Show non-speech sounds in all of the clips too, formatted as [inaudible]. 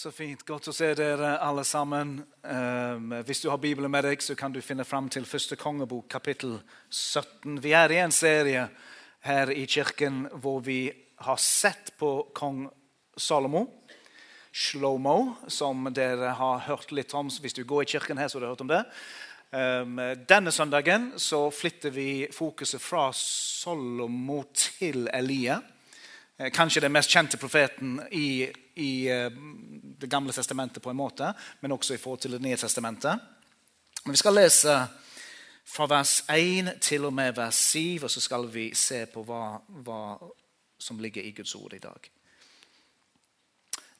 Så fint. Godt å se dere alle sammen. Um, hvis du har Bibelen med deg, så kan du finne fram til første kongebok, kapittel 17. Vi er i en serie her i kirken hvor vi har sett på kong Salomo. Shlomo, som dere har hørt litt om. Hvis du går i kirken her, så har du hørt om det. Um, denne søndagen så flytter vi fokuset fra Salomo til Elia. Eh, kanskje den mest kjente profeten i, i uh, Det gamle testamentet, på en måte, men også i forhold til Det nye testamentet. Men vi skal lese fra vers 1 til og med vers 7, og så skal vi se på hva, hva som ligger i Guds ord i dag.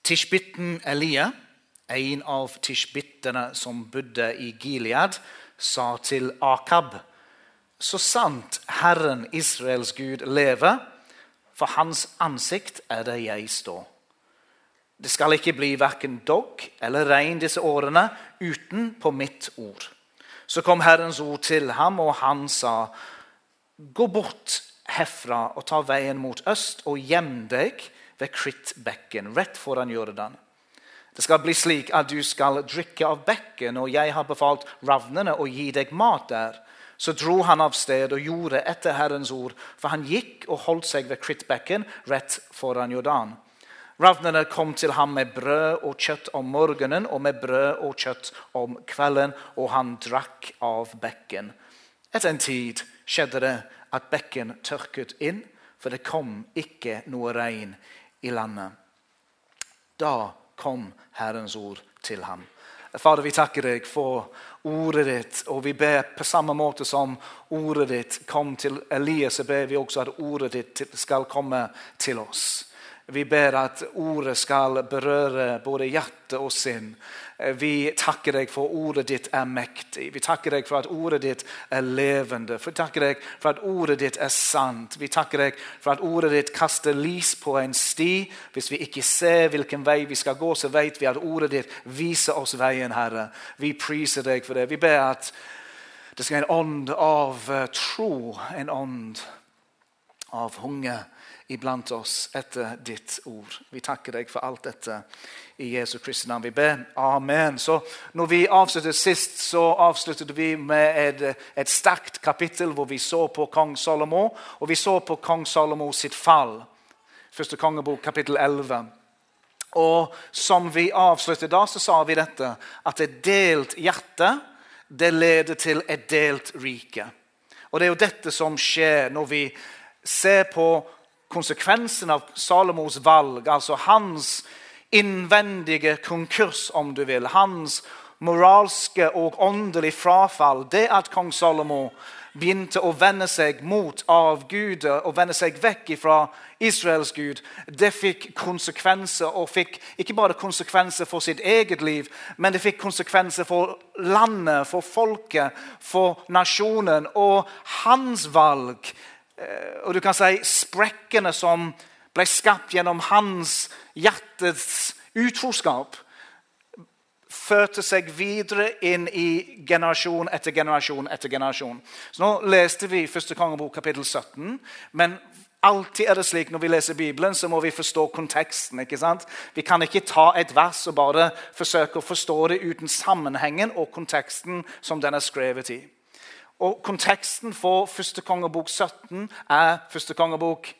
Tishbitten Elia, en av tishbittene som bodde i Gilead, sa til Akab.: Så sant Herren Israels Gud lever, for hans ansikt er det jeg står. Det skal ikke bli verken dogg eller regn disse årene uten på mitt ord. Så kom Herrens ord til ham, og han sa, Gå bort herfra og ta veien mot øst og gjem deg ved Krittbekken, rett foran Jordan. Det skal bli slik at du skal drikke av bekken, og jeg har befalt ravnene å gi deg mat der. Så dro han av sted og gjorde etter Herrens ord, for han gikk og holdt seg ved Krittbekken rett foran Jordan. Ravnene kom til ham med brød og kjøtt om morgenen og med brød og kjøtt om kvelden, og han drakk av bekken. Etter en tid skjedde det at bekken tørket inn, for det kom ikke noe regn i landet. Da kom Herrens ord til ham. Fader, vi takker deg for ordet ditt, og vi ber på samme måte som ordet ditt kom til Elias, så ber vi også at ordet ditt skal komme til oss. Vi ber at ordet skal berøre både hjerte og sinn. Vi takker deg for ordet ditt er mektig. Vi takker deg for at ordet ditt er levende. Vi takker deg for at ordet ditt er sant. Vi takker deg for at ordet ditt kaster lys på en sti. Hvis vi ikke ser hvilken vei vi skal gå, så vet vi at ordet ditt viser oss veien, Herre. Vi priser deg for det. Vi ber at det skal være en ånd av tro, en ånd av hunger iblant oss etter ditt ord. Vi takker deg for alt dette i Jesu Kristi navn. Vi ber. Amen. Så når vi avsluttet sist, så avsluttet vi med et, et sterkt kapittel hvor vi så på kong Salomo, og vi så på kong Salomo sitt fall. Første kongebok, kapittel 11. Og som vi avsluttet da, så sa vi dette, at et delt hjerte det leder til et delt rike. Og det er jo dette som skjer når vi ser på konsekvensen av Salomos valg, altså hans innvendige konkurs, om du vil, hans moralske og åndelige frafall, det at kong Salomo begynte å vende seg mot avguder og vende seg vekk fra Israels gud, det fikk konsekvenser. Og fikk ikke bare konsekvenser for sitt eget liv, men det fikk konsekvenser for landet, for folket, for nasjonen. Og hans valg og du kan si sprekkene som ble skapt gjennom hans hjertets utroskap, førte seg videre inn i generasjon etter generasjon etter generasjon. Så Nå leste vi første kongebok kapittel 17, men alltid er det slik når vi leser Bibelen, så må vi forstå konteksten. ikke sant? Vi kan ikke ta et vers og bare forsøke å forstå det uten sammenhengen og konteksten som den er skrevet i. Og Konteksten for første kongebok 17 er første kongebok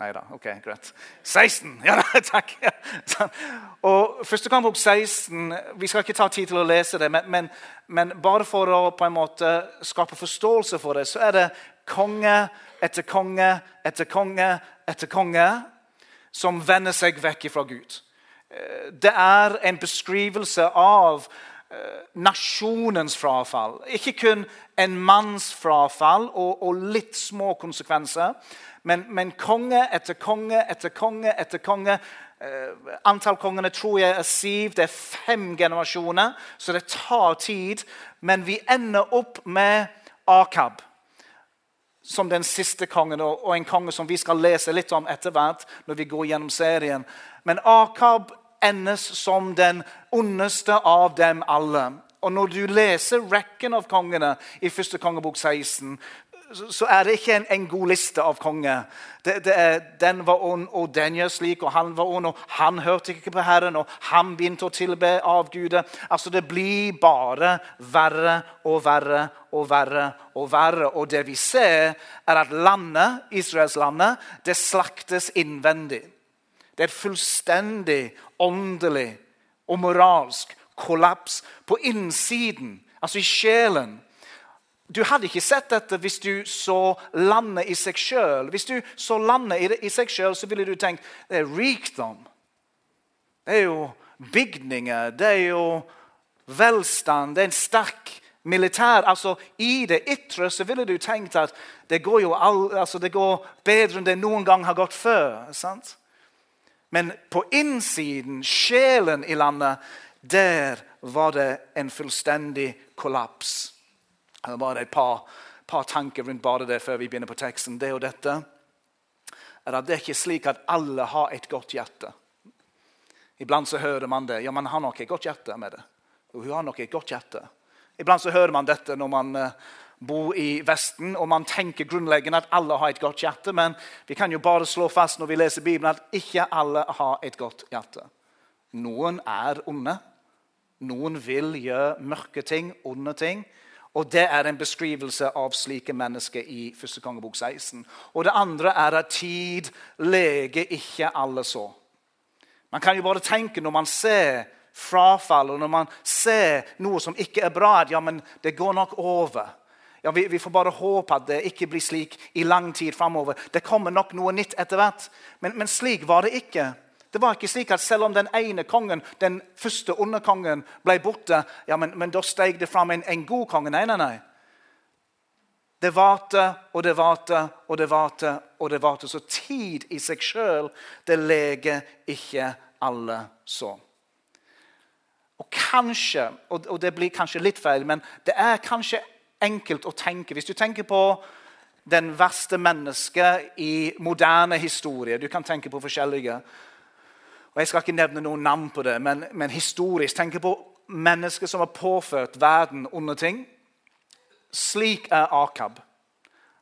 Nei da, ok, greit. 16! Ja, [laughs] takk. Og første kongebok 16 Vi skal ikke ta tid til å lese det, men, men, men, bare for å på en måte skape forståelse for det, så er det konge etter konge etter konge etter konge som vender seg vekk fra Gud. Eh, det er en beskrivelse av nasjonens frafall. Ikke kun en manns frafall og, og litt små konsekvenser. Men, men, konge etter konge etter konge etter konge Eh, antall kongene tror jeg er siv. Det er fem generasjoner, så det tar tid. Men vi ender opp med Akab som den siste kongen, og en konge som vi skal lese litt om etter hvert. når vi går gjennom serien. Men Akab endes som den ondeste av dem alle. Og når du leser rekken av kongene i første kongebok 16, så er det ikke en, en god liste av konger. Er, den var ond, og den gjør slik, og han var ond, og han hørte ikke på Herren, og han begynte å tilbe avguder. Altså, det blir bare verre og verre og verre og verre. Og det vi ser, er at landet, Israelslandet, det slaktes innvendig. Det er fullstendig åndelig og moralsk kollaps på innsiden, altså i sjelen. Du hadde ikke sett dette hvis du så landet i seg sjøl. Hvis du så landet i seg sjøl, så ville du tenkt det er rikdom. Det er jo bygninger, det er jo velstand, det er en sterk militær. Altså, I det ytre så ville du tenkt at det går all, altså, det går bedre enn det noen gang har gått før. sant? Men på innsiden, sjelen i landet, der var det en fullstendig kollaps. Det var et par, par tanker rundt bare det før vi begynner på teksten. Det og dette er at det er ikke slik at alle har et godt hjerte. Iblant så hører man det. Ja, man har nok et godt hjerte med det. Og hun har nok et godt hjerte. Iblant så hører man dette når man uh, bor i Vesten, og man tenker grunnleggende at alle har et godt hjerte. Men vi kan jo bare slå fast når vi leser Bibelen, at ikke alle har et godt hjerte. Noen er onde. Noen vil gjøre mørke ting, onde ting. Og Det er en beskrivelse av slike mennesker i 1. kongebok 16. Og Det andre er at tid leger ikke alle så. Man kan jo bare tenke når man ser frafall, og når man ser noe som ikke er bra, at ja, men det går nok over. Ja, vi, vi, får bare håpe at det ikke blir slik i lang tid framover. Det kommer nok noe nytt etter hvert. Men, men slik var det ikke. Det var ikke slik at Selv om den ene kongen, den første underkongen ble borte, ja, men, men da steg det fram en, en, god konge. Nei, nei, nei. Det varte og det varte og det varte. og det varte. Så tid i seg sjøl, det leger ikke alle så. Og kanskje, og det blir kanskje litt feil, men det er kanskje enkelt å tenke Hvis du tenker på den verste mennesket i moderne historie Du kan tenke på forskjellige og Jeg skal ikke nevne noen navn på det, men, men historisk tenke på mennesker som har påført verden onde ting. Slik er Akab.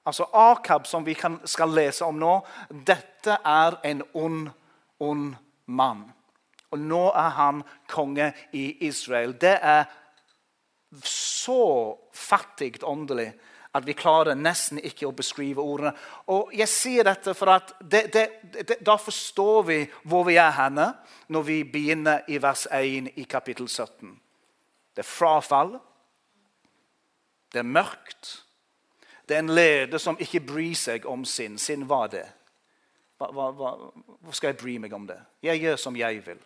Altså Akab, som vi kan, skal lese om nå, dette er en ond, ond mann. Og nå er han konge i Israel. Det er så fattig åndelig at vi klarer nesten ikke å beskrive ordene. Og jeg sier dette for at det, det, det, Da forstår vi hvor vi er henne når vi begynner i vers 1 i kapittel 17. Det er frafall. Det er mørkt. Det er en leder som ikke bryr seg om sin. Sin hva det? Hva, hva, hva, hva skal jeg bry meg om det? Jeg gjør som jeg vil.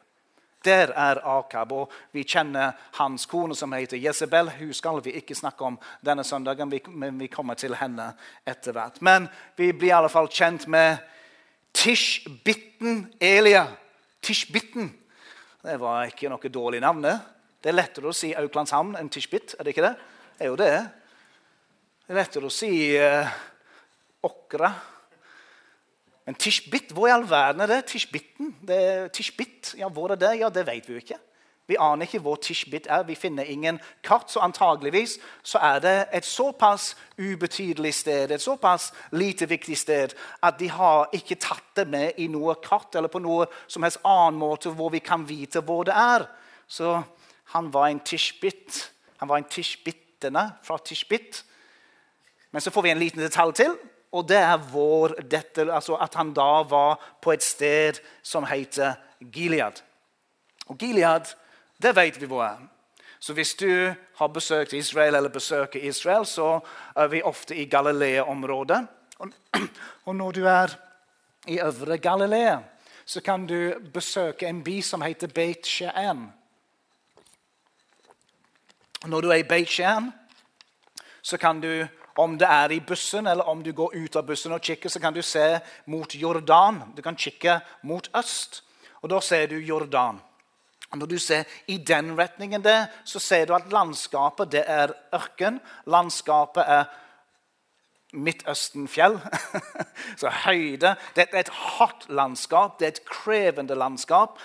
Der er Akab. Og vi kjenner hans kone som heter Jesabel. Hun skal vi ikke snakke om denne søndagen, men vi kommer til henne etter hvert. Men vi blir i alle fall kjent med Tishbitten Elia. Tishbitten. Det var ikke noe dårlig navn. Det er lettere å si Auklandshamn enn Tishbit, er det ikke det? Det er jo det. Det er lettere å si uh, Åkra men Tishbit, hvor i all verden er det? Tishbitten? Det, tishbit, ja, Hvor er det? Ja, Det vet vi jo ikke. Vi aner ikke hvor Tishbit er. Vi finner ingen kart. Så antageligvis så er det et såpass ubetydelig sted, et såpass lite viktig sted, at de har ikke tatt det med i noe kart eller på noe som helst annen måte hvor vi kan vite hvor det er. Så han var en Tishbit. Han var en Tishbittene fra Tishbit. Men så får vi en liten detalj til. Og det er vår, dette, altså at han da var på et sted som heter Gilead. Og Gilead, det vet vi hvor er. Så hvis du har besøkt Israel eller besøker Israel, så er vi ofte i Galilea-området. Og [clears throat] når du er i øvre Galilea, så kan du besøke en by som heter Beit Shean. Når du er i Beit Shean, så kan du om det er i bussen eller om du går ut av bussen og kikker, så kan du se mot Jordan. Du kan kikke mot øst. Og Da ser du Jordan. Og Når du ser i den retningen der, så ser du at landskapet det er ørken. Landskapet er Midtøsten-fjell. [laughs] så høyde. Det er et hardt landskap. Det er et krevende landskap.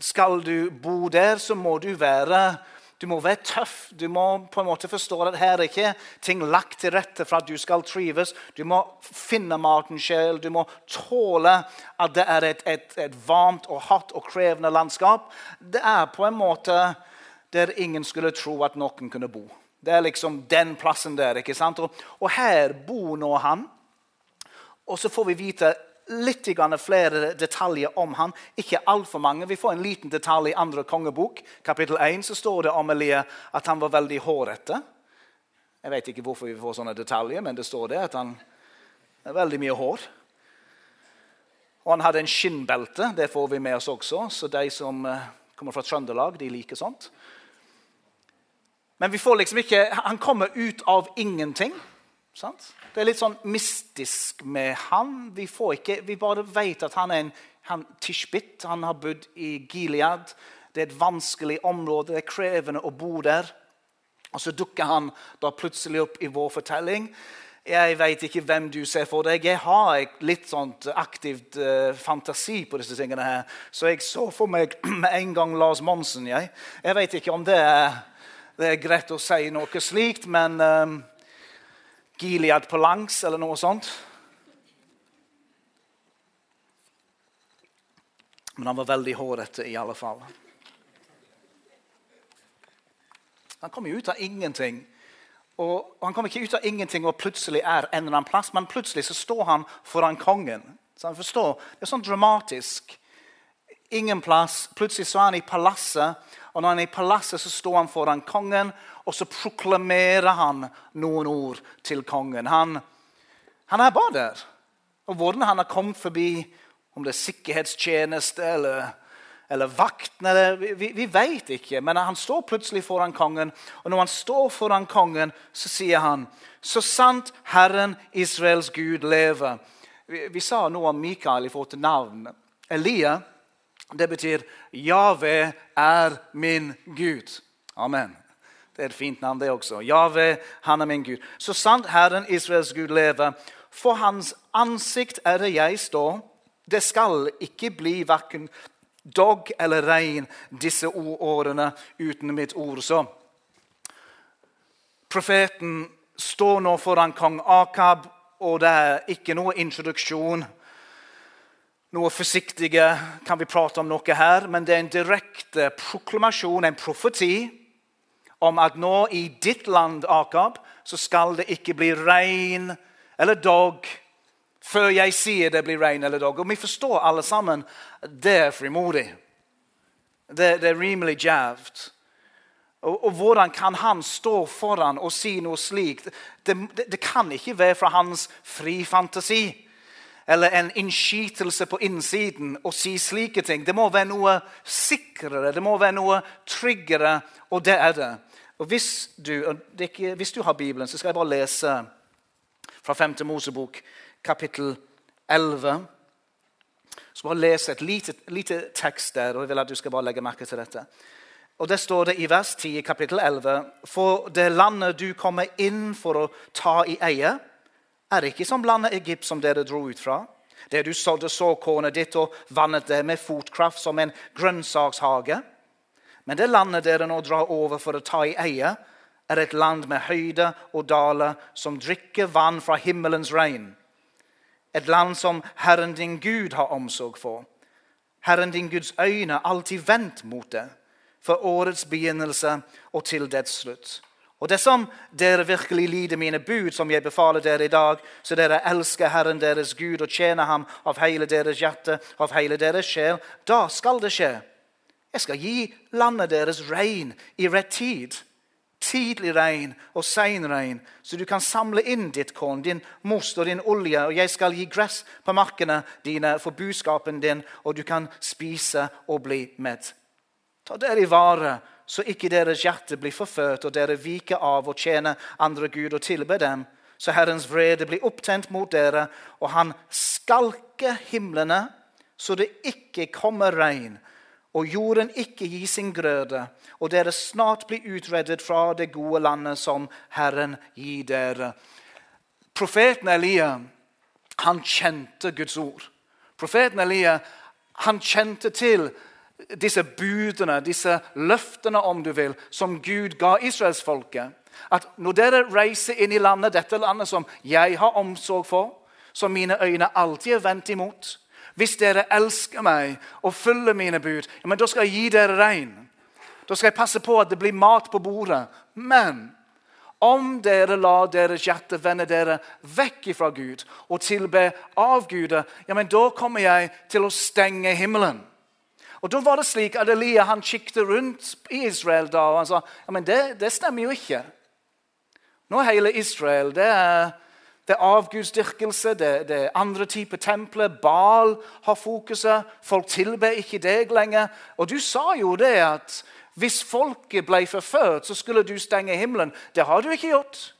Skal du bo der, så må du være du må være tøff. Du må på en måte forstå at her er ikke ting lagt til rette for at du skal trives. Du må finne maten selv. Du må tåle at det er et, et, et varmt og hardt og krevende landskap. Det er på en måte der ingen skulle tro at noen kunne bo. Det er liksom den plassen der. ikke sant? Og, og her bor nå han. Og så får vi vite litt flere detaljer om han. Ikke altfor mange. Vi får en liten detalj i andre kongebok. Kapittel 1 så står det om Elia at han var veldig hårete. Jeg vet ikke hvorfor vi får sånne detaljer, men det står det at han har veldig mye hår. Og han hadde en skinnbelte. Det får vi med oss også. Så de som eh, kommer fra Trøndelag, de liker sånt. Men vi får liksom ikke, han kommer ut av ingenting. Sant? Det er litt sånn mystisk med han. Vi, ikke, vi bare vet at han er en han, tishbit. Han har bodd i Gilead. Det er et vanskelig område. Det er krevende å bo der. Og så dukker han da plutselig opp i vår fortelling. Jeg vet ikke hvem du ser for deg. Jeg har litt sånt aktivt uh, fantasi på disse tingene. her. Så jeg så for meg [clears throat] med en gang Lars Monsen. Jeg, jeg vet ikke om det er det er greit å si noe slikt, men um, Gilead på langs eller noe sånt. Men han var veldig hårete i alle fall. Han kom jo ut av ingenting. Og Han kom ikke ut av ingenting og plutselig er en eller annen plass, men plutselig så står han foran kongen. Så han forstår, Det er sånn dramatisk. Ingen plass. Plutselig så er han i palasset og når han er i palasset, så står han foran kongen, og så proklamerer han noen ord til kongen. Han, han er bare der. Og hvordan han har kommet forbi, om det er sikkerhetstjeneste eller, eller vakten vi, vi, vet ikke. Men han står plutselig foran kongen, og når han står foran kongen, så sier han Så sant Herren Israels Gud lever. Vi, vi sa noe om Mikael i forhold til navn. Elia det betyr 'Jave er min Gud'. Amen. Det er et fint navn, det også. Jave, han er min Gud. Så sant Herren Israels Gud lever, for hans ansikt er det jeg står. Det skal ikke bli verken dog eller regn disse årene uten mitt ord. Så profeten står nå foran kong Akab, og det er ikke noe introduksjon noe forsiktige kan vi prate om noe her, men det er en direkte proklamasjon, en profeti, om at nå i ditt land, Akab, så skal det ikke bli regn eller dog før jeg sier det blir regn eller dog. Og vi forstår alle sammen det er frimodig. Det, det er rimelig djervt. Og, og, hvordan kan han stå foran og si noe slikt? Det, det, det kan ikke være fra hans fri fantasi eller en innskytelse på innsiden å si slike ting. Det må være noe sikrere, det må være noe tryggere, og det er det. Og hvis du, det ikke, hvis du har Bibelen, så skal jeg bare lese fra 5. Mosebok, kapittel 11. Så bare lese et lite, lite, tekst der, og jeg vil at du skal bare legge merke til dette. Og Det står det i vers 10 kapittel 11.: For det landet du kommer inn for å ta i eie, er ikke som landet Egypt som dere dro ut fra. Der du sådde såkornet ditt og vannet det med fotkraft som en grønnsakshage. Men det landet dere nå drar over for å ta i eie, er et land med høyde og daler som drikker vann fra himmelens regn. Et land som Herren din Gud har omsorg for. Herren din Guds øyne alltid vendt mot det, for årets begynnelse og til dets slutt. Og dersom dere virkelig lider mine bud, som jeg befaler dere i dag, så dere elsker Herren deres Gud og tjener ham av hele deres hjerte, av hele deres sjel, da skal det skje. Jeg skal gi landet deres regn i rett tid. Tidlig regn og sein regn, så du kan samle inn ditt korn, din most og din olje, og jeg skal gi gress på markene dine for buskapen din, og du kan spise og bli mett. Ta dere i vare så ikke deres hjerte blir forført, og dere viker av å tjene andre gud og tilbe dem. Så Herrens vrede blir opptent mot dere, og han skalker himlene så det ikke kommer regn, og jorden ikke gir sin grøde, og dere snart blir utreddet fra det gode landet som Herren gir dere. Profeten Elia han kjente Guds ord. Profeten Elia han kjente til disse budene, disse løftene, om du vil, som Gud ga israelsfolket. At når dere reiser inn i landet, dette landet som jeg har omsorg for, som mine øyne alltid er vendt imot Hvis dere elsker meg og følger mine bud, ja, men da skal jeg gi dere regn. Da skal jeg passe på at det blir mat på bordet. Men om dere lar deres hjerte vende dere vekk fra Gud og tilbe avguder, ja, men da kommer jeg til å stenge himmelen. Og Da var det slik at Elia han kikket rundt i Israel da, og han sa ja, men det, det stemmer jo ikke. Nå er hele Israel det er, det er avgudsdyrkelse, det, det, er andre typer templer. Bal har fokuset. Folk tilber ikke deg lenger. Og du sa jo det at hvis folket ble forført, så skulle du stenge himmelen. Det har du ikke gjort.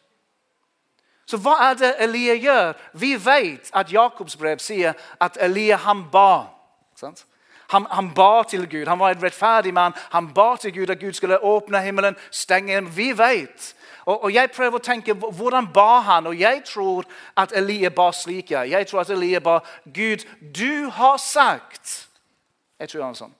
Så hva er det Elia gjør? Vi vet at Jakobs brev sier at Elia han ba. Sant? Han, han, ba til Gud. Han var en rettferdig mann. Han ba til Gud at Gud skulle åpne himmelen, stenge den. Vi vet. Og, og, Jeg prøver å tenke hvordan ba han? Og jeg tror at Elie ba slik. Jeg tror at Elie ba Gud, du har sagt Jeg tror han er sånn.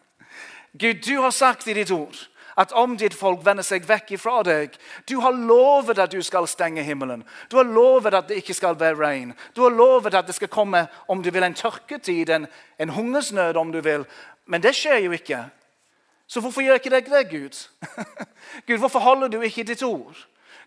[laughs] Gud, du har sagt i ditt ord at om ditt folk vender seg vekk ifra deg Du har lovet at du skal stenge himmelen. Du har lovet at det ikke skal være regn. Du har lovet at det skal komme om du vil, en tørketid, en, en hungersnød om du vil. Men det skjer jo ikke. Så hvorfor gjør ikke deg det, Gud? [laughs] Gud, Hvorfor holder du ikke ditt ord?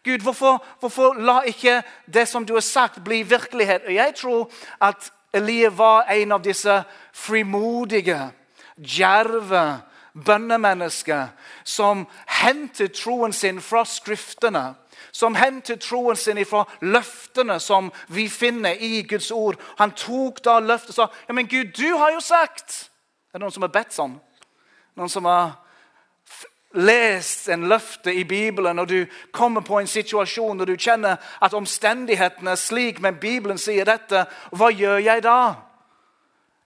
Gud, hvorfor, hvorfor la ikke det som du har sagt, bli virkelighet? Og Jeg tror at Elie var en av disse frimodige, djerve bønnemenneske som hentet troen sin fra Skriftene. Som hentet troen sin fra løftene som vi finner i Guds ord. Han tok da løftet og sa ja, men Gud, du har jo sagt Er det noen som har bedt sånn? Noen som har lest en løfte i Bibelen, og du kommer på en situasjon og du kjenner at omstendighetene er slik, men Bibelen sier dette. Hva gjør jeg da?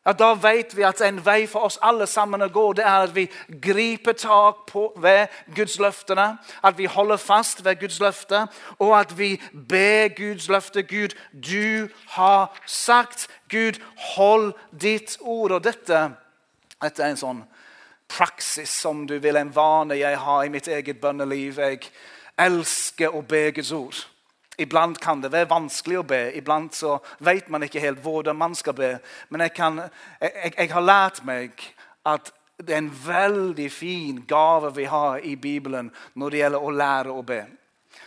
Ja, Da vet vi at en vei for oss alle sammen å gå, det er at vi griper tak på ved Guds løftene. At vi holder fast ved Guds løfte, og at vi ber Guds løfte. Gud, du har sagt. Gud, hold ditt ord. Og dette, dette er en sånn praksis som du vil, en vane jeg har i mitt eget bønneliv. Jeg elsker å be Guds ord. Iblant kan det være vanskelig å be. Iblant så vet man ikke helt hvordan man skal be. Men jeg, kan, jeg, jeg, har lært meg at det er en veldig fin gave vi har i Bibelen når det gjelder å lære å be.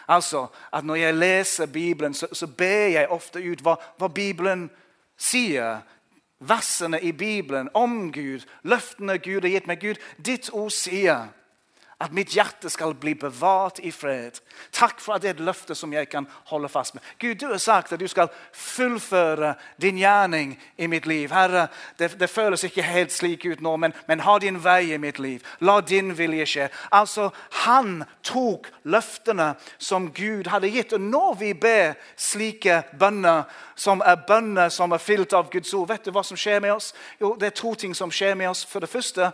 Altså, at Når jeg leser Bibelen, så, så ber jeg ofte ut hva, hva Bibelen sier. Versene i Bibelen om Gud, løftene Gud har gitt meg. Gud, ditt ord sier at mitt hjerte skal bli bevart i fred. Takk for at det er et løfte som jeg kan holde fast med. Gud, du har sagt at du skal fullføre din gjerning i mitt liv. Herre, det, det føles ikke helt slik ut nå, men, men, ha din vei i mitt liv. La din vilje skje. Altså, Han tok løftene som Gud hadde gitt. Og når vi ber slike bønner, som er bønner som er fylt av Guds ord, vet du hva som skjer med oss? Jo, Det er to ting som skjer med oss. For det første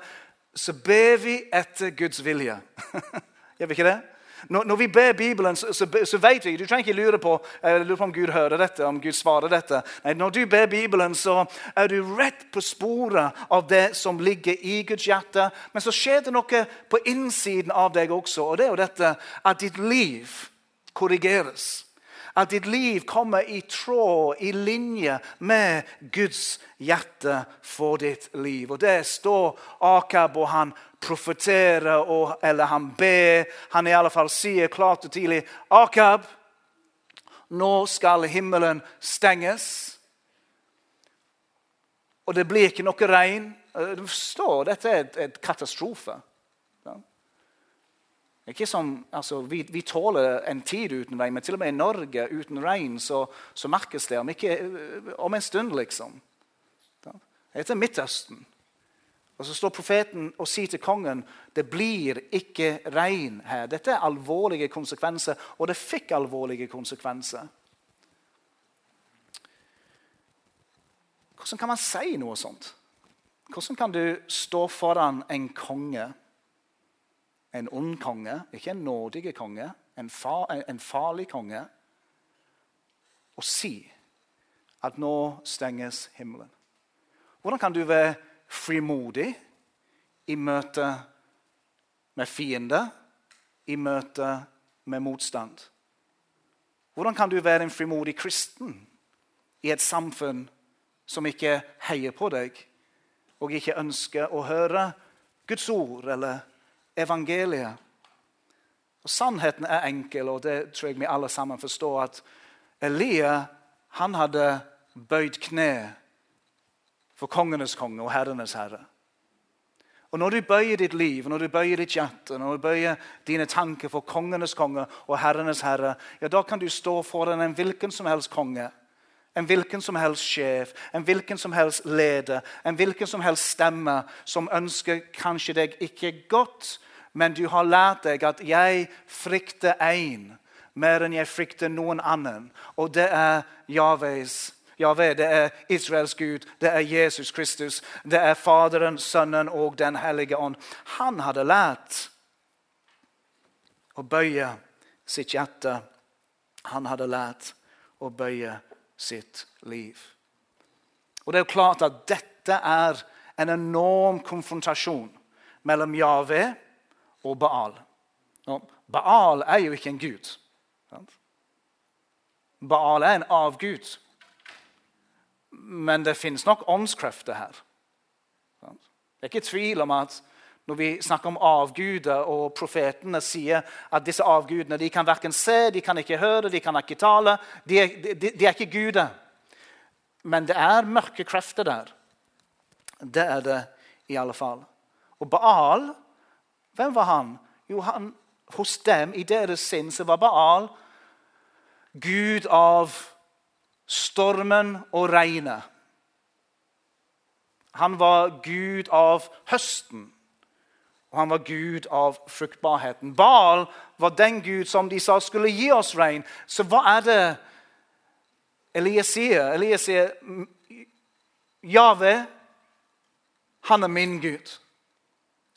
så ber vi etter Guds vilje. [laughs] Gjør vi ikke det? Når, når vi ber Bibelen, så, så, så, vet vi Du trenger ikke lure på, lure på om Gud hører dette, om Gud svarer dette. Nei, Når du ber Bibelen, så er du rett på sporet av det som ligger i Guds hjerte. Men så skjer det noe på innsiden av deg også, og det er jo dette at ditt liv korrigeres. At ditt liv kommer i tråd, i linje med Guds hjerte for ditt liv. Og Det står Akab, og han profeterer, eller han ber. Han i alle fall sier klart og tidlig Akab, nå skal himmelen stenges. Og det blir ikke noe regn. Du forstår, Dette er et katastrofe. Ikke som, altså, vi, vi, tåler en tid uten regn, men til og med i Norge uten regn så, så merkes det om, ikke, om en stund, liksom. Det er Midtøsten. Og Så står profeten og sier til kongen det blir ikke regn her. Dette er alvorlige konsekvenser, og det fikk alvorlige konsekvenser. Hvordan kan man si noe sånt? Hvordan kan du stå foran en konge, en ond konge, ikke en nådig konge, en, far, en farlig konge, og si at nå stenges himmelen? Hvordan kan du være frimodig i møte med fiender, i møte med motstand? Hvordan kan du være en frimodig kristen i et samfunn som ikke heier på deg, og ikke ønsker å høre Guds ord eller evangeliet? Og Sannheten er enkel, og det tror jeg vi alle sammen forstår. at Elia han hadde bøyd kne for kongenes konge og herrenes herre. Og Når du bøyer ditt liv, når du bøyer ditt hjerte, når du bøyer dine tanker for kongenes konge og herrenes herre, ja, da kan du stå foran en hvilken som helst konge, en hvilken som helst sjef, en hvilken som helst leder, en hvilken som helst stemme som ønsker kanskje deg ikke godt, men du har lært deg at 'jeg frykter én' mer enn jeg frykter noen annen, og det er Javes Jave, det er Israels Gud, det er Jesus Kristus, det er Faderen, Sønnen og Den hellige ånd. Han hadde lært å bøye sitt hjerte. Han hadde lært å bøye sitt liv. Og det er jo klart at Dette er en enorm konfrontasjon mellom Jave og Baal. Og Baal er jo ikke en gud. Baal er en avgud men det finnes nok åndskrefter her. Det er ikke tvil om at når vi snakker om avguder, og profetene sier at disse avgudene de kan verken se, de kan ikke høre, de kan ikke tale De er, de, de er ikke guder. Men det er mørke krefter der. Det er det i alle fall. Og Baal, hvem var han? Jo, han, hos dem, i deres sinn, så var Baal gud av stormen og regnet. Han var gud av høsten, og han var gud av fruktbarheten. Baal var den gud som de sa skulle gi oss regn. Så hva er det Elias sier? Elias sier Jave, han er min gud.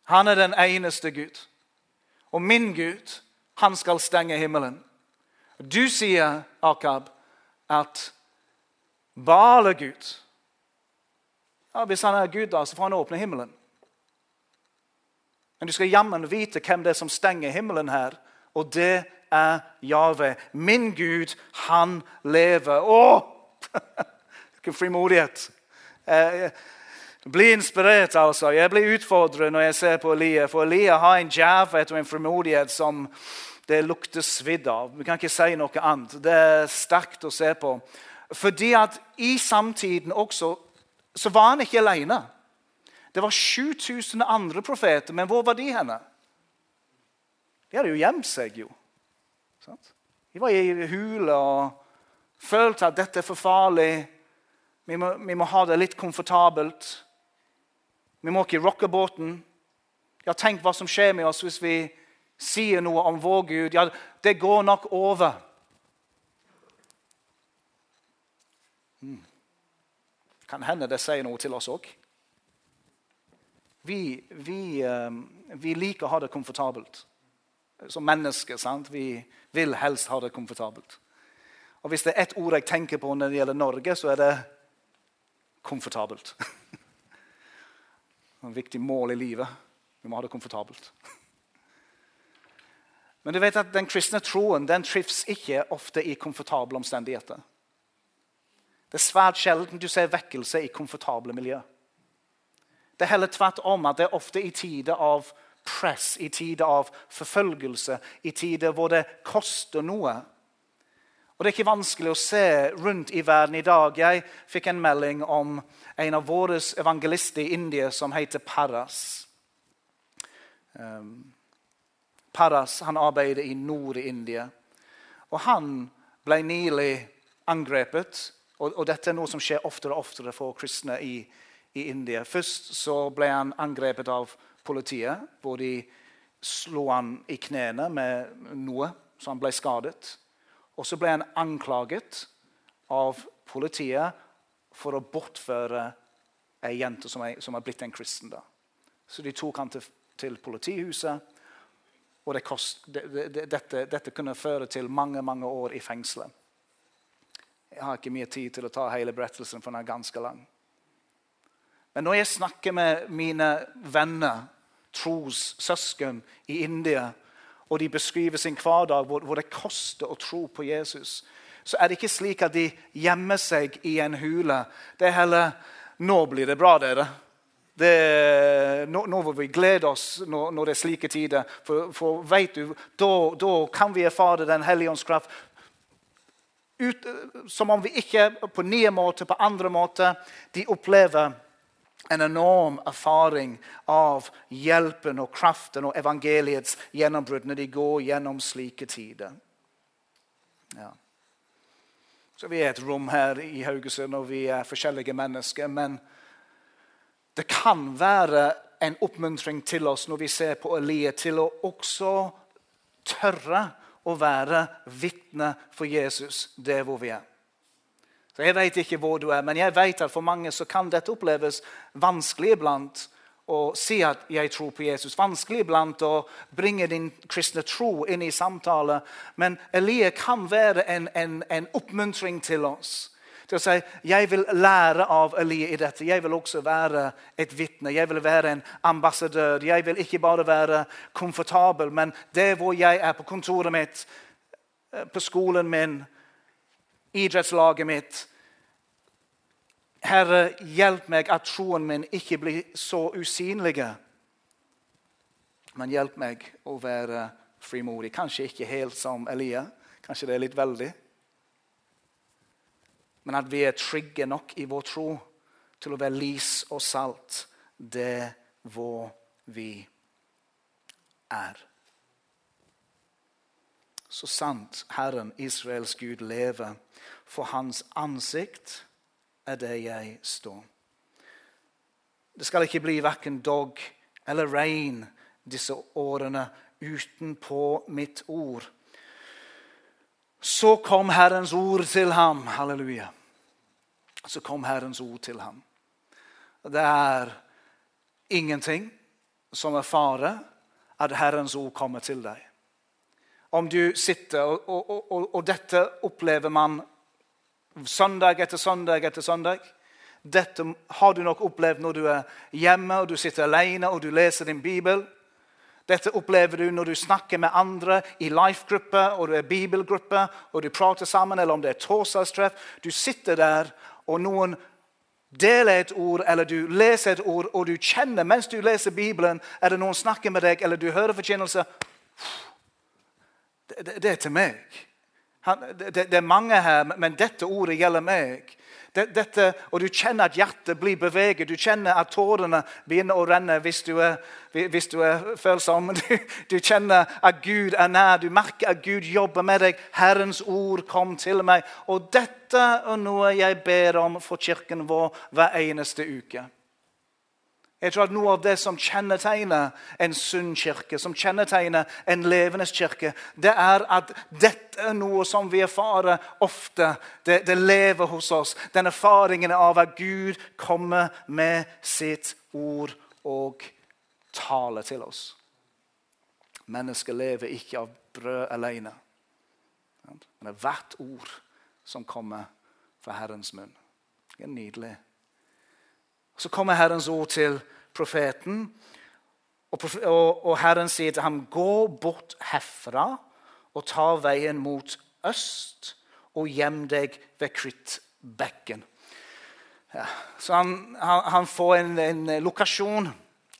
Han er den eneste Gud. Og min Gud, han skal stenge himmelen. Du sier, Akab, at Baal er Gud. Ja, Hvis han er Gud, da, så får han åpne himmelen. Men du skal jammen vite hvem det er som stenger himmelen her, og det er Jave. Min Gud, han lever. Å! [laughs] Hvilken frimodighet. Eh, bli inspirert, altså. Jeg blir utfordret når jeg ser på Elia. For Elia har en djervhet og en frimodighet som det lukter svidd av. Vi kan ikke si noe annet. Det er sterkt å se på. Fordi at i samtiden også så var han ikke alene. Det var 7000 andre profeter, men hvor var de henne? De hadde jo gjemt seg, jo. De var i hule og følte at dette er for farlig. Vi må, vi må ha det litt komfortabelt. Vi må ikke rocke båten. Ja, tenk hva som skjer med oss hvis vi sier noe om vår Gud. Ja, det går nok over. Kan hende det sier noe til oss òg. Vi, vi, ehm, vi, liker å ha det komfortabelt som mennesker. sant? Vi vil helst ha det komfortabelt. Og Hvis det er ett ord jeg tenker på når det gjelder Norge, så er det komfortabelt. [laughs] Et viktig mål i livet. Vi må ha det komfortabelt. [laughs] Men du vet at den kristne troen den trives ikke ofte i komfortable omstendigheter. Det er svært sjelden du ser vekkelse i komfortable miljø. Det er heller tvert om at det er ofte i tider av press, i tider av forfølgelse, i tider hvor det koster noe. Og Det er ikke vanskelig å se rundt i verden i dag. Jeg fikk en melding om en av våre evangelister i India som heter Paras. Um, Paras han arbeider i nord i India. Og Han ble nylig angrepet og, og, dette er noe som skjer oftere og oftere for kristne i, i India. Først så ble han angrepet av politiet, hvor de slo han i knærne med noe, så han ble skadet. Og så ble han anklaget av politiet for å bortføre ei jente som er, som er blitt en kristen. da. Så de tok han til, til politihuset. Og det kost, det, det, dette, dette, kunne føre til mange mange år i fengselet. Jeg har ikke mye tid til å ta hele berettelsen, for den er ganske lang. Men når jeg snakker med mine venner, trossøsken i India, og de beskriver sin hverdag hvor, hvor det koster å tro på Jesus, så er det ikke slik at de gjemmer seg i en hule. Det er heller 'Nå blir det bra, dere'. Det, nå, nå, vil vi glede oss når, når, det er slike tider. For, for vet du, da, kan vi erfare Den hellige ånds kraft som om vi ikke på nye måter, på andre måter De opplever en enorm erfaring av hjelpen og kraften og evangeliets gjennombrudd når de går gjennom slike tider. Ja. Så Vi er et rom her i Haugesund, og vi er forskjellige mennesker. Men det kan være en oppmuntring til oss når vi ser på Elie, til å også tørre å være vitne for Jesus der hvor vi er. Så Jeg vet ikke hvor du er, men jeg vet at for mange så kan dette oppleves vanskelig iblant å si at 'jeg tror på Jesus'. Vanskelig iblant å bringe din kristne tro inn i samtale. Men Elie kan være en, en, en oppmuntring til oss. Til å si 'jeg vil lære av Elie i dette'. Jeg vil også være et vitne. Jeg vil være en ambassadør. Jeg vil ikke bare være komfortabel, men det hvor jeg er på kontoret mitt, eh, på skolen min, idrettslaget mitt. Herre, hjelp meg at troen min ikke blir så usynlig. Men hjelp meg å være frimodig. Kanskje ikke helt som Elia. Kanskje det er litt veldig. Men at vi er trygge nok i vår tro til å være lys og salt det hvor vi er. Så sant Herren, Israels Gud, lever, for hans ansikt er det jeg står. Det skal ikke bli verken dog eller regn disse årene utenpå mitt ord. Så kom Herrens ord til ham. Halleluja. Så kom Herrens ord til ham. Det er ingenting som er fare at Herrens ord kommer til deg. Om du sitter, og, og, og, og dette opplever man Søndag etter søndag etter søndag. Dette har du nok opplevd når du er hjemme og du sitter alene og du leser din bibel. Dette opplever du når du snakker med andre i life-gruppe og du er bibelgruppe og du prater sammen, eller om det er torsdagstreff. Du sitter der, og noen deler et ord, eller du leser et ord, og du kjenner mens du leser Bibelen, er det noen snakker med deg, eller du hører forkynnelse det, det, er til meg. Han, det, det, er mange her, men dette ordet gjelder meg. Dette, og du kjenner at hjertet blir beveget. Du kjenner at tårene begynner å renne hvis du er, hvis du er følsom. [laughs] Du, du, kjenner at Gud er nær. Du merker at Gud jobber med deg. Herrens ord kom til meg. Og dette er noe jeg ber om for kirken vår hver eneste uke. Jeg tror at Noe av det som kjennetegner en sunn kirke, som kjennetegner en levende kirke, det er at dette er noe som vi erfarer ofte. Det, det lever hos oss. Den erfaringen av at Gud kommer med sitt ord og taler til oss. Mennesker lever ikke av brød alene. Men er hvert ord som kommer fra Herrens munn. Det er nydelig. Så kommer Herrens ord til profeten. Og, Herren sier til ham, 'Gå bort herfra og ta veien mot øst' 'og gjem deg ved Krittbekken'. Ja, så han, han, han får en, en, lokasjon,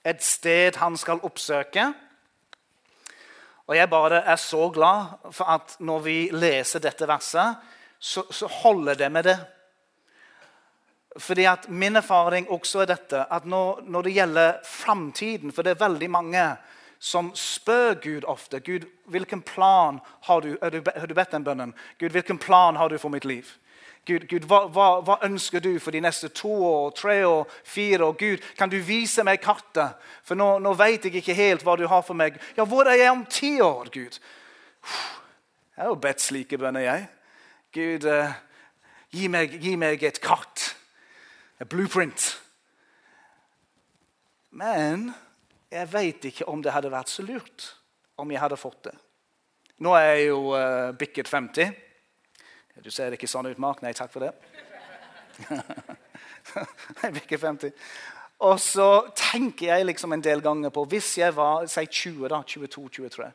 et sted han skal oppsøke. Og jeg bare er så glad for at når vi leser dette verset, så, så holder det med det. Fordi at Min erfaring også er dette, at når, når det gjelder framtiden For det er veldig mange som spør Gud ofte Gud, hvilken plan har du, har du, bedt den bønnen? Gud, hvilken plan har du for mitt liv? Gud, Gud hva, hva, hva, ønsker du for de neste to år, tre år, fire år? Gud, kan du vise meg kartet? For nå, nå vet jeg ikke helt hva du har for meg. Ja, hvor er jeg om ti år, Gud? Jeg har jo bedt slike bønner, jeg. Gud, uh, gi, meg, gi meg et kart. Et blueprint. Men jeg vet ikke om det hadde vært så lurt om jeg hadde fått det. Nå er jeg jo uh, bikket 50. Du ser ikke sånn ut, Mark. Nei, takk for det. [laughs] jeg bikket 50. Og så tenker jeg liksom en del ganger på Hvis jeg var si 20, da, 22-23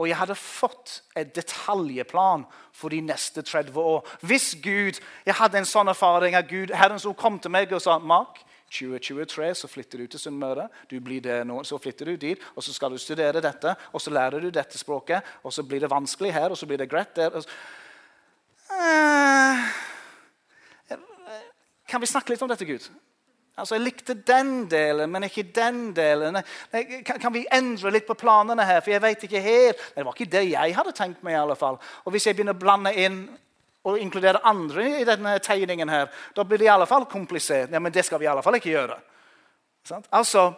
og jeg hadde fått en detaljeplan for de neste 30 år Hvis Gud, Jeg hadde en sånn erfaring av Gud, Herren som kom til meg og sa Mark, 2023 så flytter du til Sunnmøre. Du blir det nå, Så flytter du dit, og så skal du studere dette. Og så lærer du dette språket, og så blir det vanskelig her, og så blir det greit der. Uh, kan vi snakke litt om dette, Gud? Altså, Jeg likte den delen, men ikke den delen. Kan, kan, vi endre litt på planene her? For jeg vet ikke helt. Det var ikke det jeg hadde tenkt meg. i alle fall. Og Hvis jeg begynner å blande inn og inkludere andre i denne tegningen, her, da blir det i alle fall komplisert. Ja, men det skal vi i alle fall ikke gjøre. Sånn? Altså,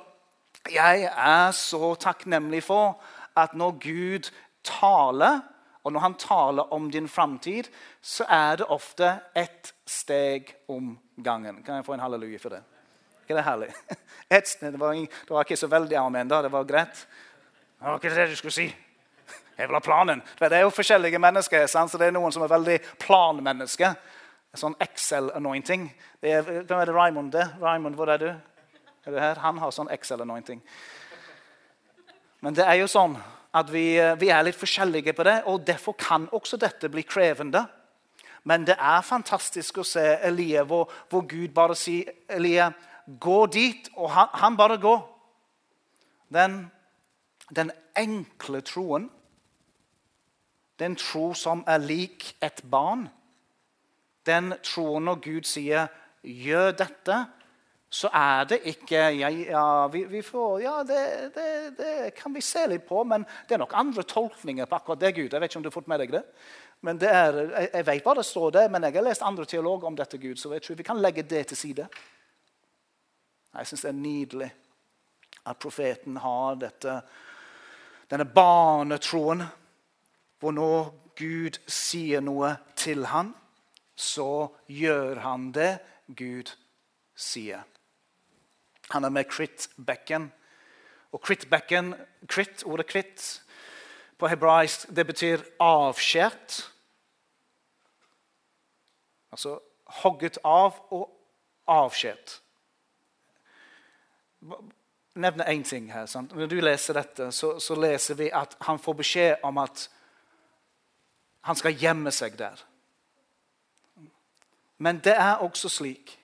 Jeg er så takknemlig for at når Gud taler, og når han taler om din framtid, så er det ofte ett steg om gangen. Kan jeg få en halleluja for det? Ikke det herlig? [laughs] Et, det, var, det, var, ikke så veldig amen. da, Det var greit. Det var ikke det du skulle si. Jeg vil ha planen. Det er jo forskjellige mennesker. Sant? så Det er noen som er veldig planmennesker. Sånn Excel-anointing. Hvem er det Raymond det? Raymond, hvor er du? Er du her? Han har sånn Excel-anointing. Men det er jo sånn at vi, vi, er litt forskjellige på det, og derfor kan også dette bli krevende. Men det er fantastisk å se Elie hvor, hvor Gud bare sier Elie, gå dit, og han, han bare går. Den, den, enkle troen, den tro som er lik et barn, den troen når Gud sier 'gjør dette', så er det ikke ja, ja, vi, vi får, ja det, det, det, kan vi se litt på, men det er nok andre tolkninger på akkurat det. Gud. Jeg vet ikke om du har fått med deg det. Men det er, jeg, jeg vet hva det står der, men jeg har lest andre teologer om dette. Gud, så jeg tror vi kan legge det til side. Jeg syns det er nydelig at profeten har dette, denne barnetroen, hvor når Gud sier noe til ham, så gjør han det Gud sier. Han er med krittbekken. Og krittbekken, kritt, ordet kritt på hebraisk, det betyr avskjært. Altså hogget av og avskjært nevne én ting her. Sant? Når du leser dette, så, så, leser vi at han får beskjed om at han skal gjemme seg der. Men det er også slik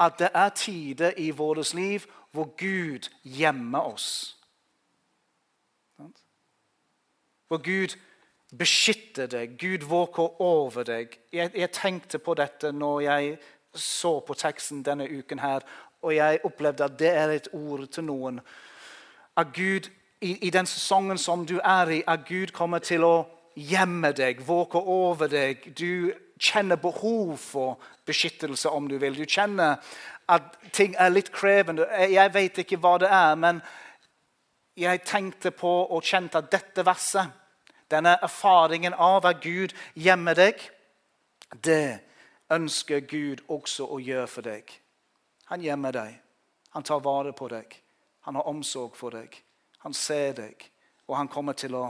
at det er tider i vårt liv hvor Gud gjemmer oss. Hvor Gud beskytter deg, Gud våker over deg. Jeg, jeg tenkte på dette når jeg så på teksten denne uken her, og jeg opplevde at det er et ord til noen. At Gud, i, i den sesongen som du er i, at Gud kommer til å gjemme deg, våke over deg. Du kjenner behov for beskyttelse, om du vil. Du kjenner at ting er litt krevende. Jeg vet ikke hva det er, men jeg tenkte på og kjente at dette verset, denne erfaringen av at Gud gjemmer deg, det ønsker Gud også å gjøre for deg. Han gjemmer deg. Han tar vare på deg. Han har omsorg for deg. Han ser deg, og han kommer til å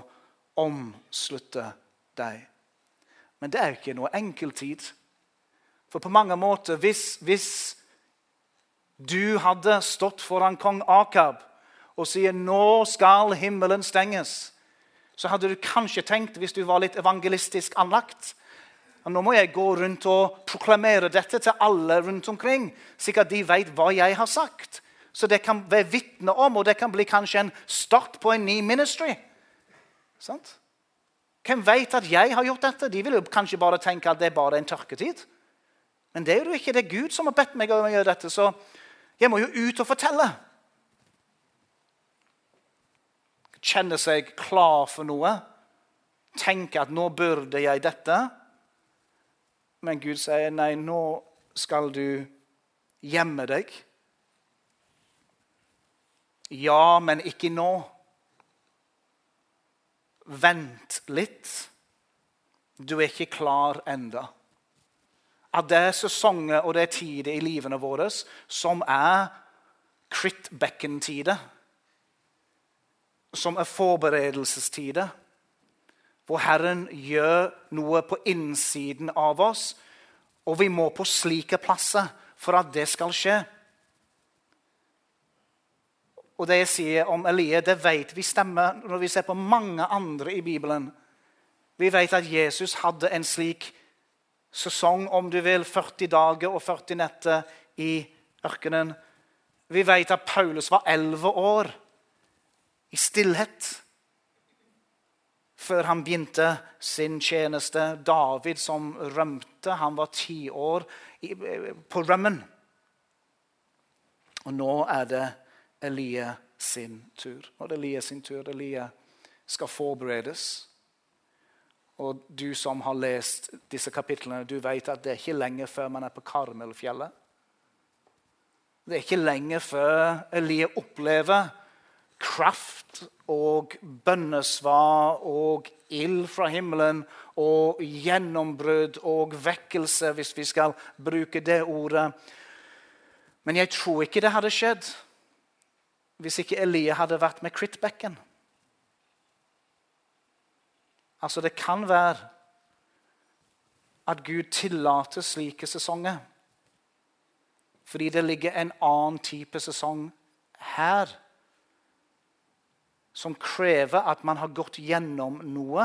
omslutte deg. Men det er ikke noe enkeltid. For på mange måter, hvis, hvis du hadde stått foran kong Akab og sier 'nå skal himmelen stenges', så hadde du kanskje tenkt, hvis du var litt evangelistisk anlagt, nå må jeg gå rundt og proklamere dette til alle rundt omkring, slik at de vet hva jeg har sagt. Så det kan være vitne om, og det kan bli kanskje en start på en ny ministry. Sant? Hvem vet at jeg har gjort dette? De vil jo kanskje bare tenke at det er bare en tørketid. Men det er jo ikke det Gud som har bedt meg om å gjøre dette, så jeg må jo ut og fortelle. Kjenne seg klar for noe. Tenke at nå burde jeg dette. Men Gud sier nei, nå skal du gjemme deg. Ja, men ikke nå. Vent litt. Du er ikke klar enda. at det er sesonger og det er tider i livene våre som er Crit-bekken-tider. Som er forberedelsestider. Hvor Herren gjør noe på innsiden av oss. Og vi må på slike plasser for at det skal skje. Og det jeg sier om Elie, det vet vi stemmer når vi ser på mange andre i Bibelen. Vi vet at Jesus hadde en slik sesong, om du vil, 40 dager og 40 netter i ørkenen. Vi vet at Paulus var 11 år i stillhet før han begynte sin tjeneste. David som rømte, han var ti år på rømmen. Og nå er det Elie sin tur. Det er Elie sin tur. Elie skal forberedes. Og du som har lest disse kapitlene, du vet at det er ikke lenge før man er på Karmelfjellet. Det er ikke lenge før Elie opplever kraft og bønnesvar og ild fra himmelen og gjennombrudd og vekkelse, hvis vi skal bruke det ordet. Men jeg tror ikke det hadde skjedd hvis ikke Elia hadde vært med Critbecken. Altså, det kan være at Gud tillater slike sesonger. Fordi det ligger en annen type sesong her som krever at man har gått gjennom noe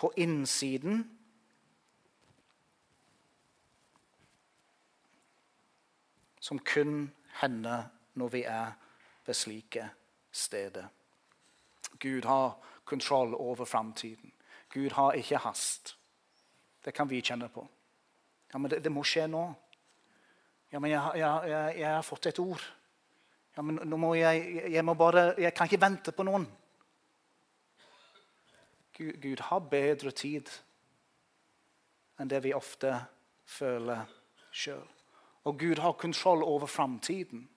på innsiden. Som kun hender når vi er ved slike steder. Gud har kontroll over framtiden. Gud har ikke hast. Det kan vi kjenne på. Ja, men det, det må skje nå. Ja, men jeg, jeg, jeg, jeg har fått et ord. Ja, men nå må jeg, jeg, må bare, jeg kan ikke vente på noen. Gud, Gud har bedre tid enn det vi ofte føler sjøl. Og Gud har kontroll over framtiden.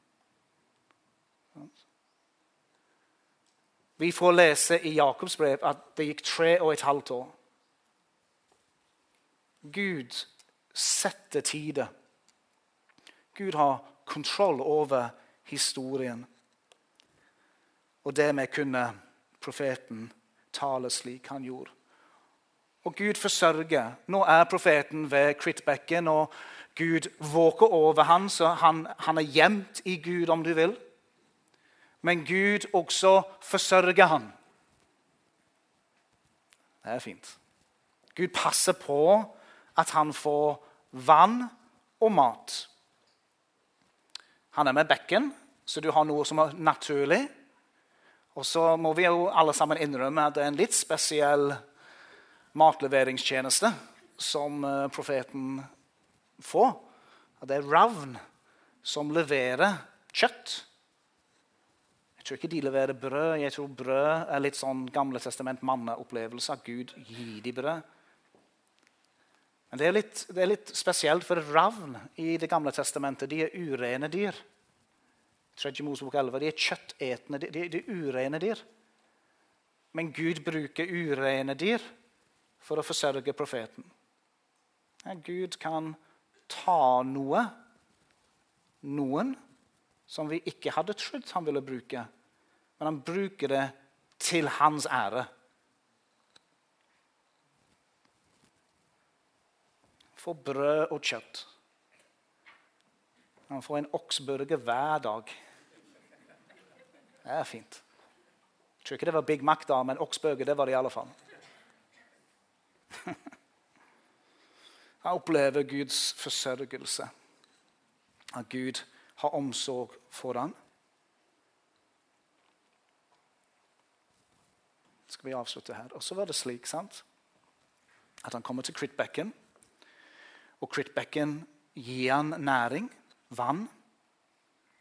Vi får lese i Jakobs brev at det gikk tre og et halvt år. Gud setter tider. Gud har kontroll over historien. Og det med kunne profeten tale slik han gjorde. Og Gud forsørger. Nå er profeten ved krittbekken, og Gud våker over ham, så han, han er gjemt i Gud, om du vil. Men Gud også forsørger ham. Det er fint. Gud passer på at han får vann og mat. Han er med bekken, så du har noe som er naturlig. Og så må vi jo alle sammen innrømme at det er en litt spesiell matleveringstjeneste som eh, profeten får. Det er ravn som leverer kjøtt. Jeg tror ikke de leverer brød. Jeg tror brød er litt sånn Gamle testament manneopplevelse. At Gud gir de brød. Men det er, litt, det er litt spesielt, for ravn i Det gamle testamentet de er urene dyr. 3. Mosebok 11. De er kjøttetende. De, de er urene dyr. Men Gud bruker urene dyr for å forsørge profeten. Ja, Gud kan ta noe, noen, som vi ikke hadde trodd han ville bruke. Men han bruker det til hans ære. Får brød og kjøtt. Han får en oksburger hver dag. Det er fint. Jeg tror ikke det var Big Mac, da, men oksburger det var det i alle fall. [laughs] Han opplever Guds forsørgelse. At Gud har omsorg for ham. Skal vi avslutte her? Og så var det slik sant? at han kommer til Critbecken. Og Critbecken gir han næring, vann,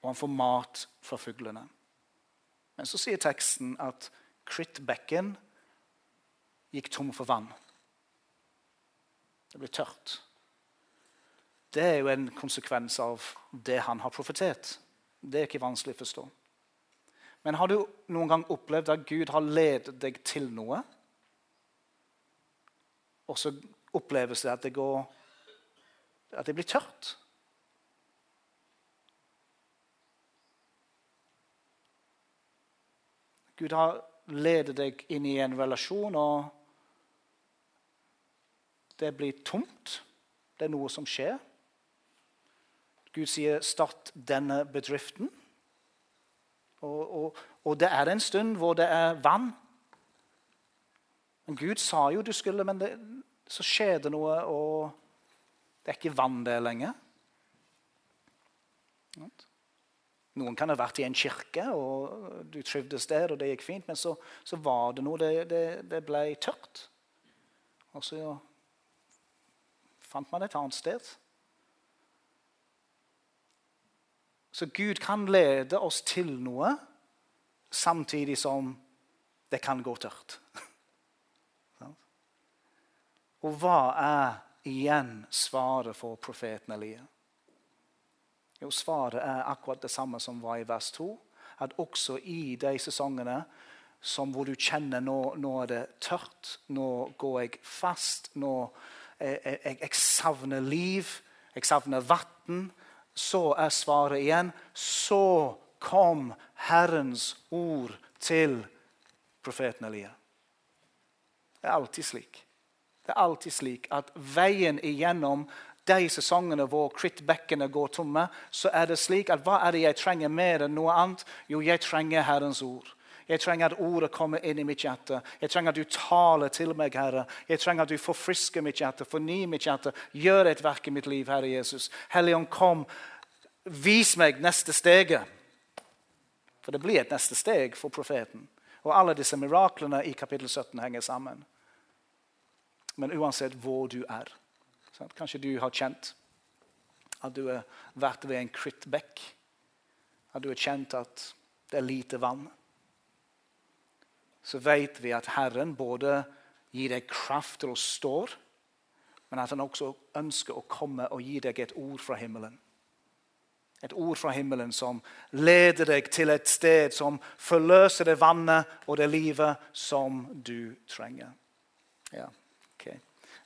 og han får mat fra fuglene. Men så sier teksten at Critbecken gikk tom for vann. Det ble tørt. Det er jo en konsekvens av det han har profetert. Det er ikke vanskelig å forstå. Men har du noen gang opplevd at Gud har ledet deg til noe, og så oppleves det at det går at det blir tørt. Gud har ledet deg inn i en relasjon, og det blir tomt. Det er noe som skjer. Gud sier 'start denne bedriften'. Og, og, og, det er en stund hvor det er vann. Men Gud sa jo du skulle, men det, så skjer det noe, og det er ikke vann der lenger. Noen kan ha vært i en kirke, og du trivdes der, og det gikk fint, men så, så var det noe. Det, det, det, ble tørt. Og så fant man et annet sted. Så Gud kan lede oss til noe samtidig som det kan gå tørt. [laughs] Og hva er igjen svaret for profeten Elia? Jo, Svaret er akkurat det samme som var i vers 2. At også i de sesongene hvor du kjenner nå, nå er det tørt, nå går jeg fast, nå jeg, jeg, jeg savner liv, jeg savner vann, så er svaret igjen Så kom Herrens ord til profeten Elia. Det er alltid slik. Det er alltid slik at veien igjennom de sesongene hvor krittbekkene går tomme, så er det slik at hva er det jeg trenger mer enn noe annet? Jo, jeg trenger Herrens ord. Jeg trenger at ordet kommer inn i mitt hjerte. Jeg trenger at du taler til meg, Herre. Jeg trenger at du forfrisker mitt hjerte, fornyer mitt hjerte. Gjør et verk i mitt liv, Herre Jesus. Helligånd, kom. Vis meg neste steget. For det blir et neste steg for profeten. Og alle disse miraklene i kapittel 17 henger sammen. Men uansett hvor du er Kanskje du har kjent at du har vært ved en krittbekk. At du har kjent at det er lite vann så vet vi at Herren både gir deg kraft til å stå, men at han også ønsker å komme og gi deg et ord fra himmelen. Et ord fra himmelen som leder deg til et sted som forløser det vannet og det livet som du trenger. Ja,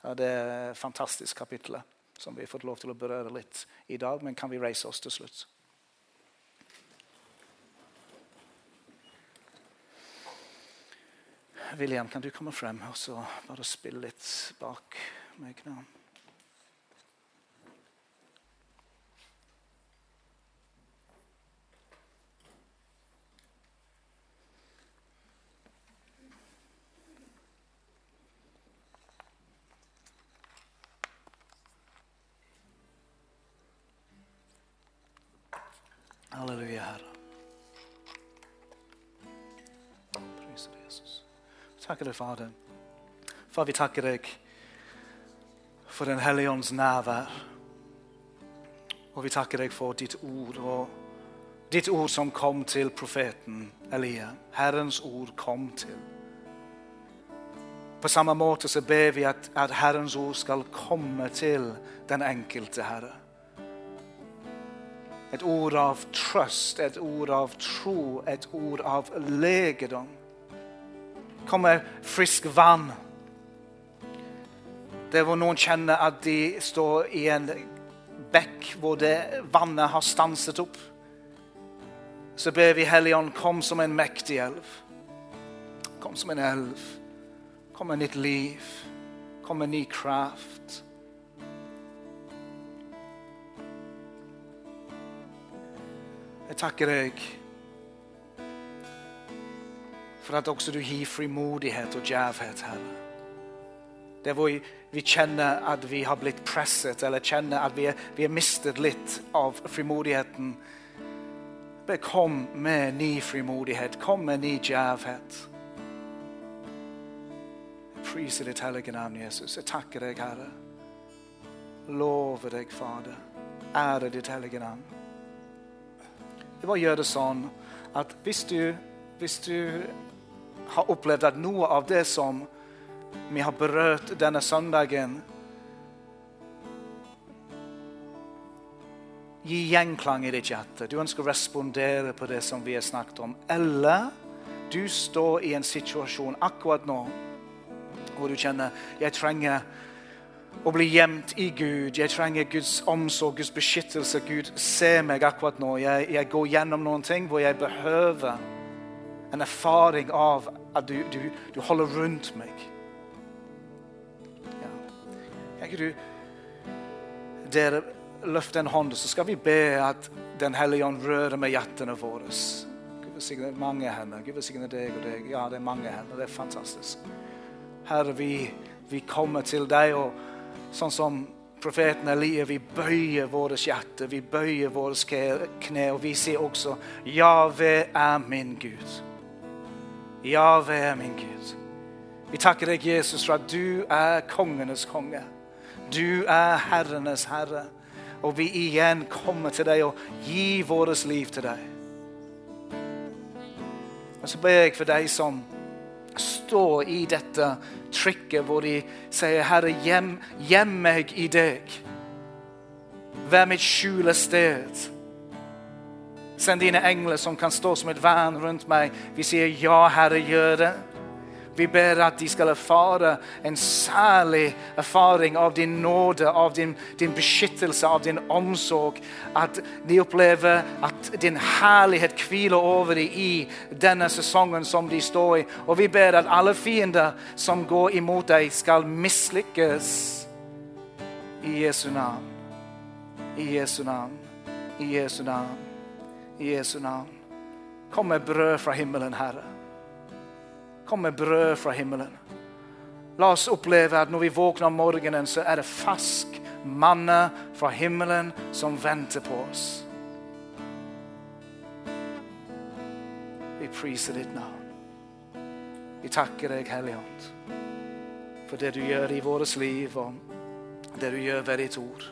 Det fantastiske kapitlet som vi har fått lov til å berøre litt i dag. Men kan vi reise oss til slutt? William, kan du komme frem og bare spille litt bak meg nå? Halleluja, Herre. takker deg, Fader. Far, vi takker deg for Den hellige ånds nærvær. Og vi takker deg for ditt ord, og ditt ord som kom til profeten Elia. Herrens ord kom til. På samme måte så ber vi at, at Herrens ord skal komme til den enkelte Herre. Et ord av trøst, et ord av tro, et ord av legedom kommer frisk vann. Der hvor noen kjenner at de står i en bekk hvor det vannet har stanset opp. Så ber vi Helligånd, kom som en mektig elv. Kom som en elv. Kom med nytt liv. Kom med ny kraft. Jeg takker deg for at også du gir frimodighet og djevhet, Herre. Der hvor vi kjenner at vi har blitt presset, eller kjenner at vi har mistet litt av frimodigheten. Kom med ny frimodighet. Kom med ny djevhet. Jeg priser ditt hellige navn, Jesus. Jeg takker deg, Herre. Lover deg, Fader. Ære ditt hellige navn. Det var å gjøre det sånn at hvis du, hvis du har opplevd at noe av det som vi har berørt denne søndagen, Gi gjenklang i ditt hjerte. Du ønsker å respondere på det som vi har snakket om. Eller du står i en situasjon akkurat nå hvor du kjenner jeg trenger å bli gjemt i Gud. Jeg trenger Guds omsorg, Guds beskyttelse. Gud, se meg akkurat nå. Jeg, jeg går gjennom noen ting hvor jeg behøver en erfaring av at du, du, du holder rundt meg. Ja. Kan du dere løft en hånd, så skal vi be at Den hellige ånd rører med hjertene våre. Gud velsigne mange hender. Gud velsigne deg og deg. Ja, det er mange hender. Det er fantastisk. Herre, vi, vi kommer til deg, og sånn som profeten Elia, vi bøyer våre hjerte, vi bøyer våre kne, og vi sier også Jave er min Gud. Jave er min Gud. Vi takker deg, Jesus, for at du er kongenes konge. Du er herrenes herre. Og vi igjen kommer til deg og gir vårt liv til deg. Og så ber jeg for deg som står i dette trykket hvor de sier, 'Herre, gjem, gjem meg i deg'. Vær mitt skjulested. Send dine engler som kan stå som et vern rundt meg. Vi sier, 'Ja, Herre, gjør det'. Vi ber at de skal erfare en særlig erfaring av din nåde, av din, din, beskyttelse, av din omsorg. At de opplever at din herlighet hviler over dem i denne sesongen som de står i. Og vi ber at alle fiender som går imot deg, skal mislykkes. I Jesu navn. I Jesu navn. I Jesu navn. I Jesu navn. Kom med brød fra himmelen, Herre. Kom med brød fra himmelen. La oss oppleve at når vi våkner om morgenen, så er det fersk manne fra himmelen som venter på oss. Vi priser ditt navn. Vi takker deg, Hellige Ånd, for det du gjør i vårt liv, og det du gjør ved ditt ord.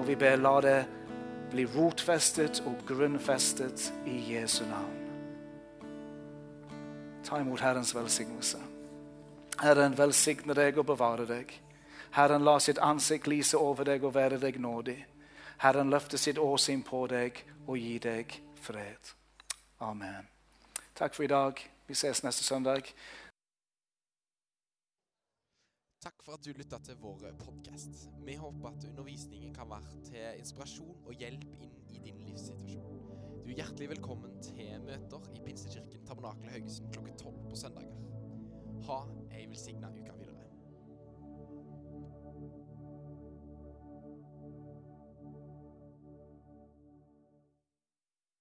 Og vi ber, la det bli rotfestet og grunnfestet i Jesu navn. Ta imot Herrens velsignelse. Herren velsigne deg og bevare deg. Herren la sitt ansikt lyse over deg og være deg nådig. Herren løfte sitt åsyn på deg og gi deg fred. Amen. Takk for i dag. Vi ses neste søndag. Takk for at du lytta til vår podkast. Vi håper at undervisningen kan være til inspirasjon og hjelp inn i din livssituasjon. Du er hjertelig velkommen til møter i Pinsekirken Tabernakel Haugesund klokken tolv på søndager. Ha ei velsigna uke.